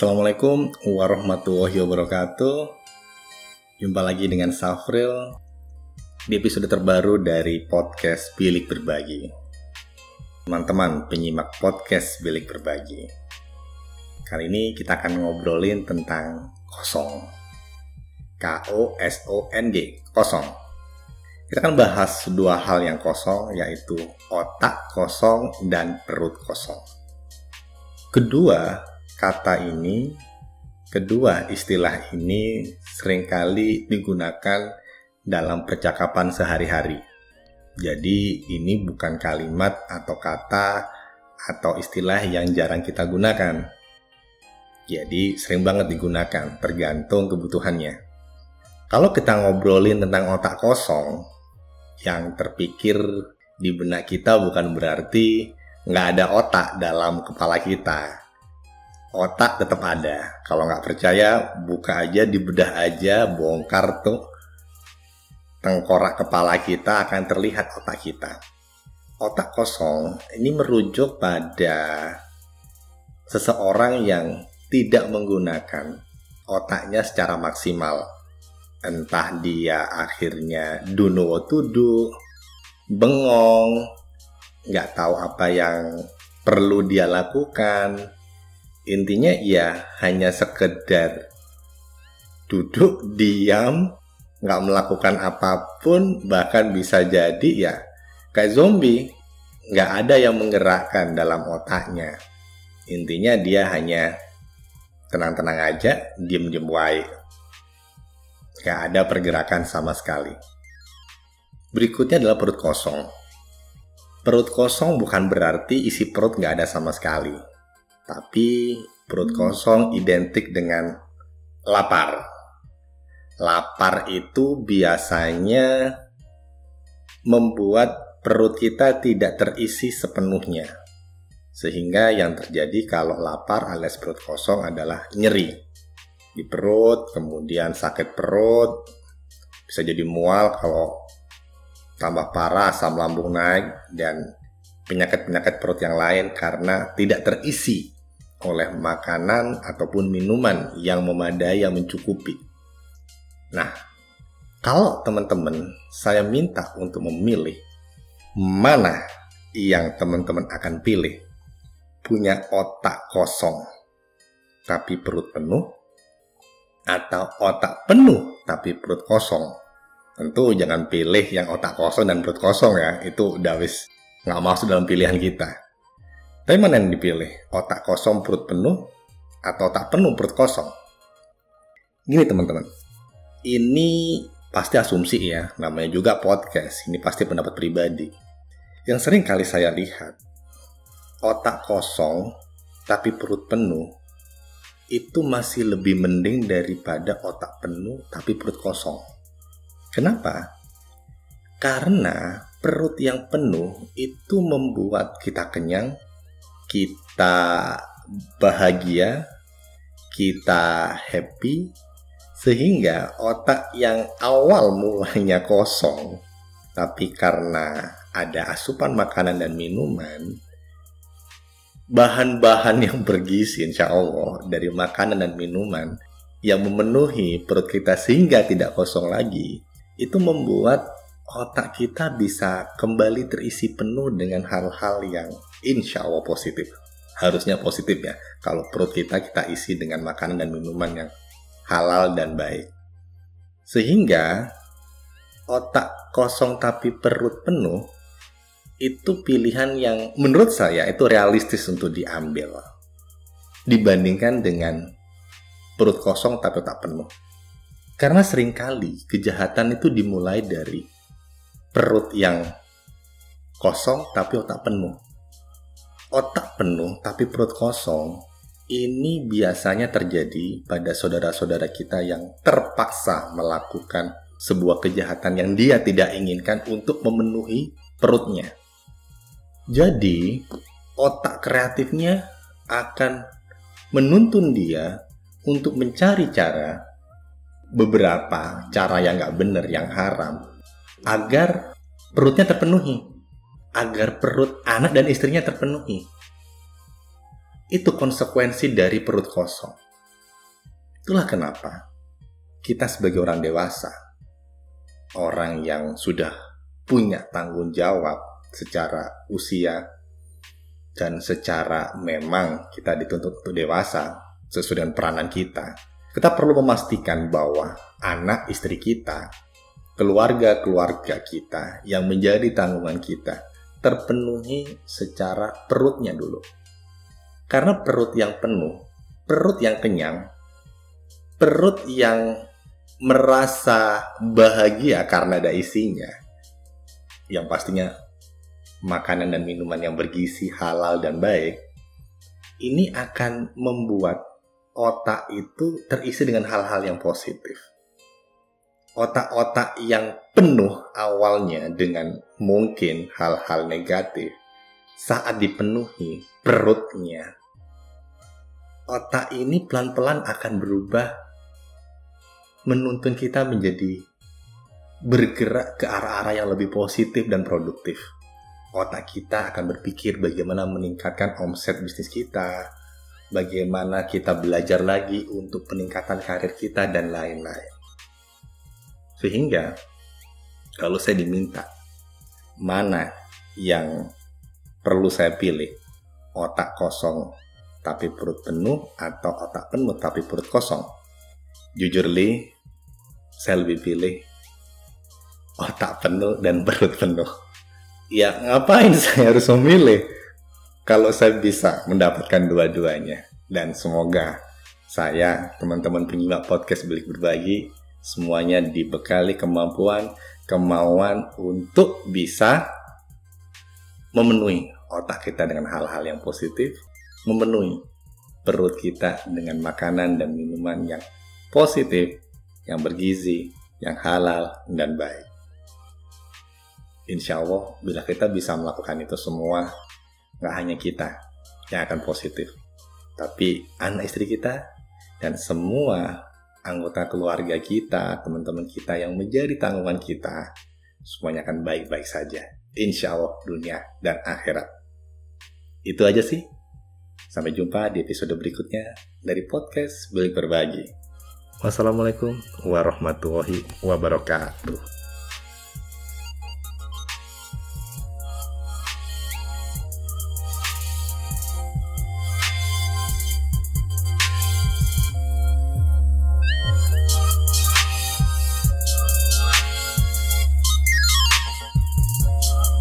Assalamualaikum warahmatullahi wabarakatuh. Jumpa lagi dengan Safril Di episode terbaru dari podcast Bilik Berbagi. Teman-teman penyimak podcast Bilik Berbagi. Kali ini kita akan ngobrolin tentang kosong. K-O-S-O-N-G Kosong. Kita akan bahas dua hal yang kosong Yaitu otak kosong dan perut kosong. Kedua, kata ini, kedua istilah ini sering kali digunakan dalam percakapan sehari-hari. Jadi ini bukan kalimat atau kata atau istilah yang jarang kita gunakan. Jadi sering banget digunakan, tergantung kebutuhannya. Kalau kita ngobrolin tentang otak kosong, yang terpikir di benak kita bukan berarti nggak ada otak dalam kepala kita otak tetap ada. Kalau nggak percaya, buka aja, dibedah aja, bongkar tuh tengkorak kepala kita akan terlihat otak kita. Otak kosong ini merujuk pada seseorang yang tidak menggunakan otaknya secara maksimal. Entah dia akhirnya dunuwo tudu, bengong, nggak tahu apa yang perlu dia lakukan, intinya ya hanya sekedar duduk diam nggak melakukan apa pun bahkan bisa jadi ya kayak zombie. Nggak ada yang menggerakkan dalam otaknya. Intinya dia hanya tenang-tenang aja diem-diem wae. Nggak ada pergerakan sama sekali. Berikutnya adalah perut kosong. Perut kosong bukan berarti isi perut nggak ada sama sekali tapi perut kosong identik dengan lapar. Lapar itu biasanya membuat perut kita tidak terisi sepenuhnya. Sehingga yang terjadi kalau lapar alias perut kosong adalah nyeri di perut, kemudian sakit perut, bisa jadi mual kalau tambah parah asam lambung naik dan penyakit-penyakit perut yang lain karena tidak terisi oleh makanan ataupun minuman yang memadai yang mencukupi. Nah, kalau teman-teman saya minta untuk memilih mana yang teman-teman akan pilih, punya otak kosong tapi perut penuh atau otak penuh tapi perut kosong. Tentu jangan pilih yang otak kosong dan perut kosong ya, itu udah wis nggak masuk dalam pilihan kita. Tapi mana yang dipilih? Otak kosong perut penuh atau otak penuh perut kosong? Gini teman-teman, ini pasti asumsi ya, namanya juga podcast, ini pasti pendapat pribadi. Yang sering kali saya lihat, otak kosong tapi perut penuh, itu masih lebih mending daripada otak penuh tapi perut kosong. Kenapa? Karena perut yang penuh itu membuat kita kenyang, kita bahagia, kita happy, sehingga otak yang awal mulanya kosong, tapi karena ada asupan makanan dan minuman, bahan-bahan yang bergizi insya Allah dari makanan dan minuman yang memenuhi perut kita sehingga tidak kosong lagi, itu membuat otak kita bisa kembali terisi penuh dengan hal-hal yang insya Allah positif. Harusnya positif ya, kalau perut kita kita isi dengan makanan dan minuman yang halal dan baik. Sehingga otak kosong tapi perut penuh itu pilihan yang menurut saya itu realistis untuk diambil dibandingkan dengan perut kosong tapi tak penuh. Karena sering kali kejahatan itu dimulai dari perut yang kosong tapi otak penuh otak penuh tapi perut kosong ini biasanya terjadi pada saudara-saudara kita yang terpaksa melakukan sebuah kejahatan yang dia tidak inginkan untuk memenuhi perutnya. Jadi, otak kreatifnya akan menuntun dia untuk mencari cara beberapa cara yang nggak benar, yang haram, agar perutnya terpenuhi agar perut anak dan istrinya terpenuhi. Itu konsekuensi dari perut kosong. Itulah kenapa kita sebagai orang dewasa, orang yang sudah punya tanggung jawab secara usia dan secara memang kita dituntut untuk dewasa sesuai dengan peranan kita. Kita perlu memastikan bahwa anak istri kita, keluarga-keluarga kita yang menjadi tanggungan kita terpenuhi secara perutnya dulu. Karena perut yang penuh, perut yang kenyang, perut yang merasa bahagia karena ada isinya, yang pastinya makanan dan minuman yang bergizi halal dan baik, ini akan membuat otak itu terisi dengan hal-hal yang positif. Otak-otak yang penuh awalnya dengan mungkin hal-hal negatif, saat dipenuhi perutnya, otak ini pelan-pelan akan berubah menuntun kita menjadi bergerak ke arah-arah yang lebih positif dan produktif. Otak kita akan berpikir bagaimana meningkatkan omset bisnis kita, bagaimana kita belajar lagi untuk peningkatan karir kita, dan lain-lain. Sehingga, kalau saya diminta, mana yang perlu saya pilih? Otak kosong tapi perut penuh atau otak penuh tapi perut kosong? Jujur li, saya lebih pilih otak penuh dan perut penuh. Ya ngapain saya harus memilih kalau saya bisa mendapatkan dua-duanya. Dan semoga saya, teman-teman penyimak podcast Belik Berbagi, semuanya dibekali kemampuan, kemauan untuk bisa memenuhi otak kita dengan hal-hal yang positif, memenuhi perut kita dengan makanan dan minuman yang positif, yang bergizi, yang halal, dan baik. Insya Allah, bila kita bisa melakukan itu semua, nggak hanya kita yang akan positif, tapi anak istri kita dan semua anggota keluarga kita, teman-teman kita yang menjadi tanggungan kita, semuanya akan baik-baik saja. Insya Allah dunia dan akhirat. Itu aja sih. Sampai jumpa di episode berikutnya dari podcast Beli Berbagi. Wassalamualaikum warahmatullahi wabarakatuh.